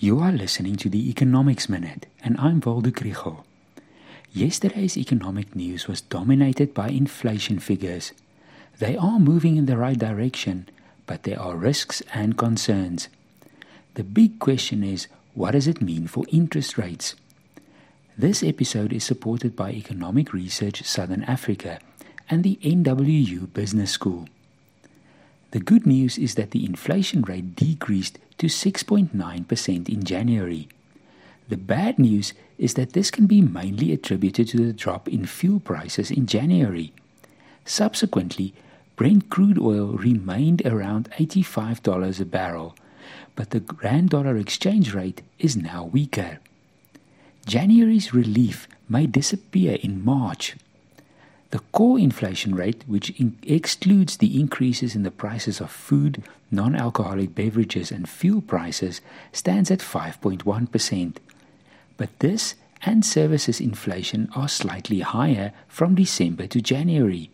You are listening to the Economics Minute, and I'm Waldo Krugell. Yesterday's economic news was dominated by inflation figures. They are moving in the right direction, but there are risks and concerns. The big question is what does it mean for interest rates? This episode is supported by Economic Research Southern Africa and the NWU Business School. The good news is that the inflation rate decreased to 6.9% in January. The bad news is that this can be mainly attributed to the drop in fuel prices in January. Subsequently, Brent crude oil remained around $85 a barrel, but the rand dollar exchange rate is now weaker. January's relief may disappear in March. The core inflation rate, which in- excludes the increases in the prices of food, non alcoholic beverages, and fuel prices, stands at 5.1%. But this and services inflation are slightly higher from December to January.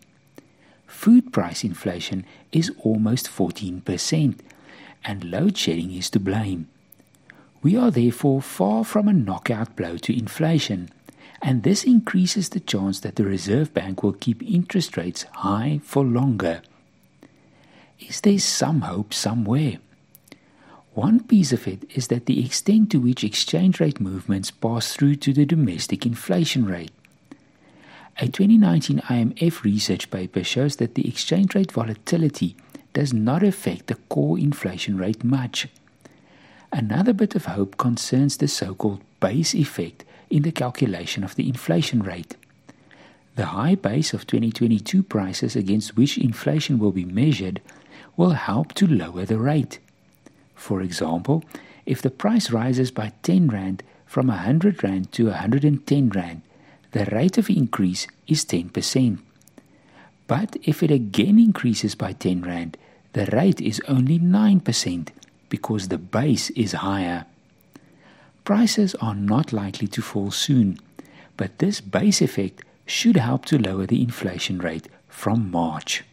Food price inflation is almost 14%, and load shedding is to blame. We are therefore far from a knockout blow to inflation and this increases the chance that the Reserve Bank will keep interest rates high for longer. Is there some hope somewhere? One piece of it is that the extent to which exchange rate movements pass through to the domestic inflation rate. A 2019 IMF research paper shows that the exchange rate volatility does not affect the core inflation rate much. Another bit of hope concerns the so called base effect in the calculation of the inflation rate. The high base of 2022 prices against which inflation will be measured will help to lower the rate. For example, if the price rises by 10 rand from 100 rand to 110 rand, the rate of increase is 10%. But if it again increases by 10 rand, the rate is only 9% because the base is higher. Prices are not likely to fall soon, but this base effect should help to lower the inflation rate from March.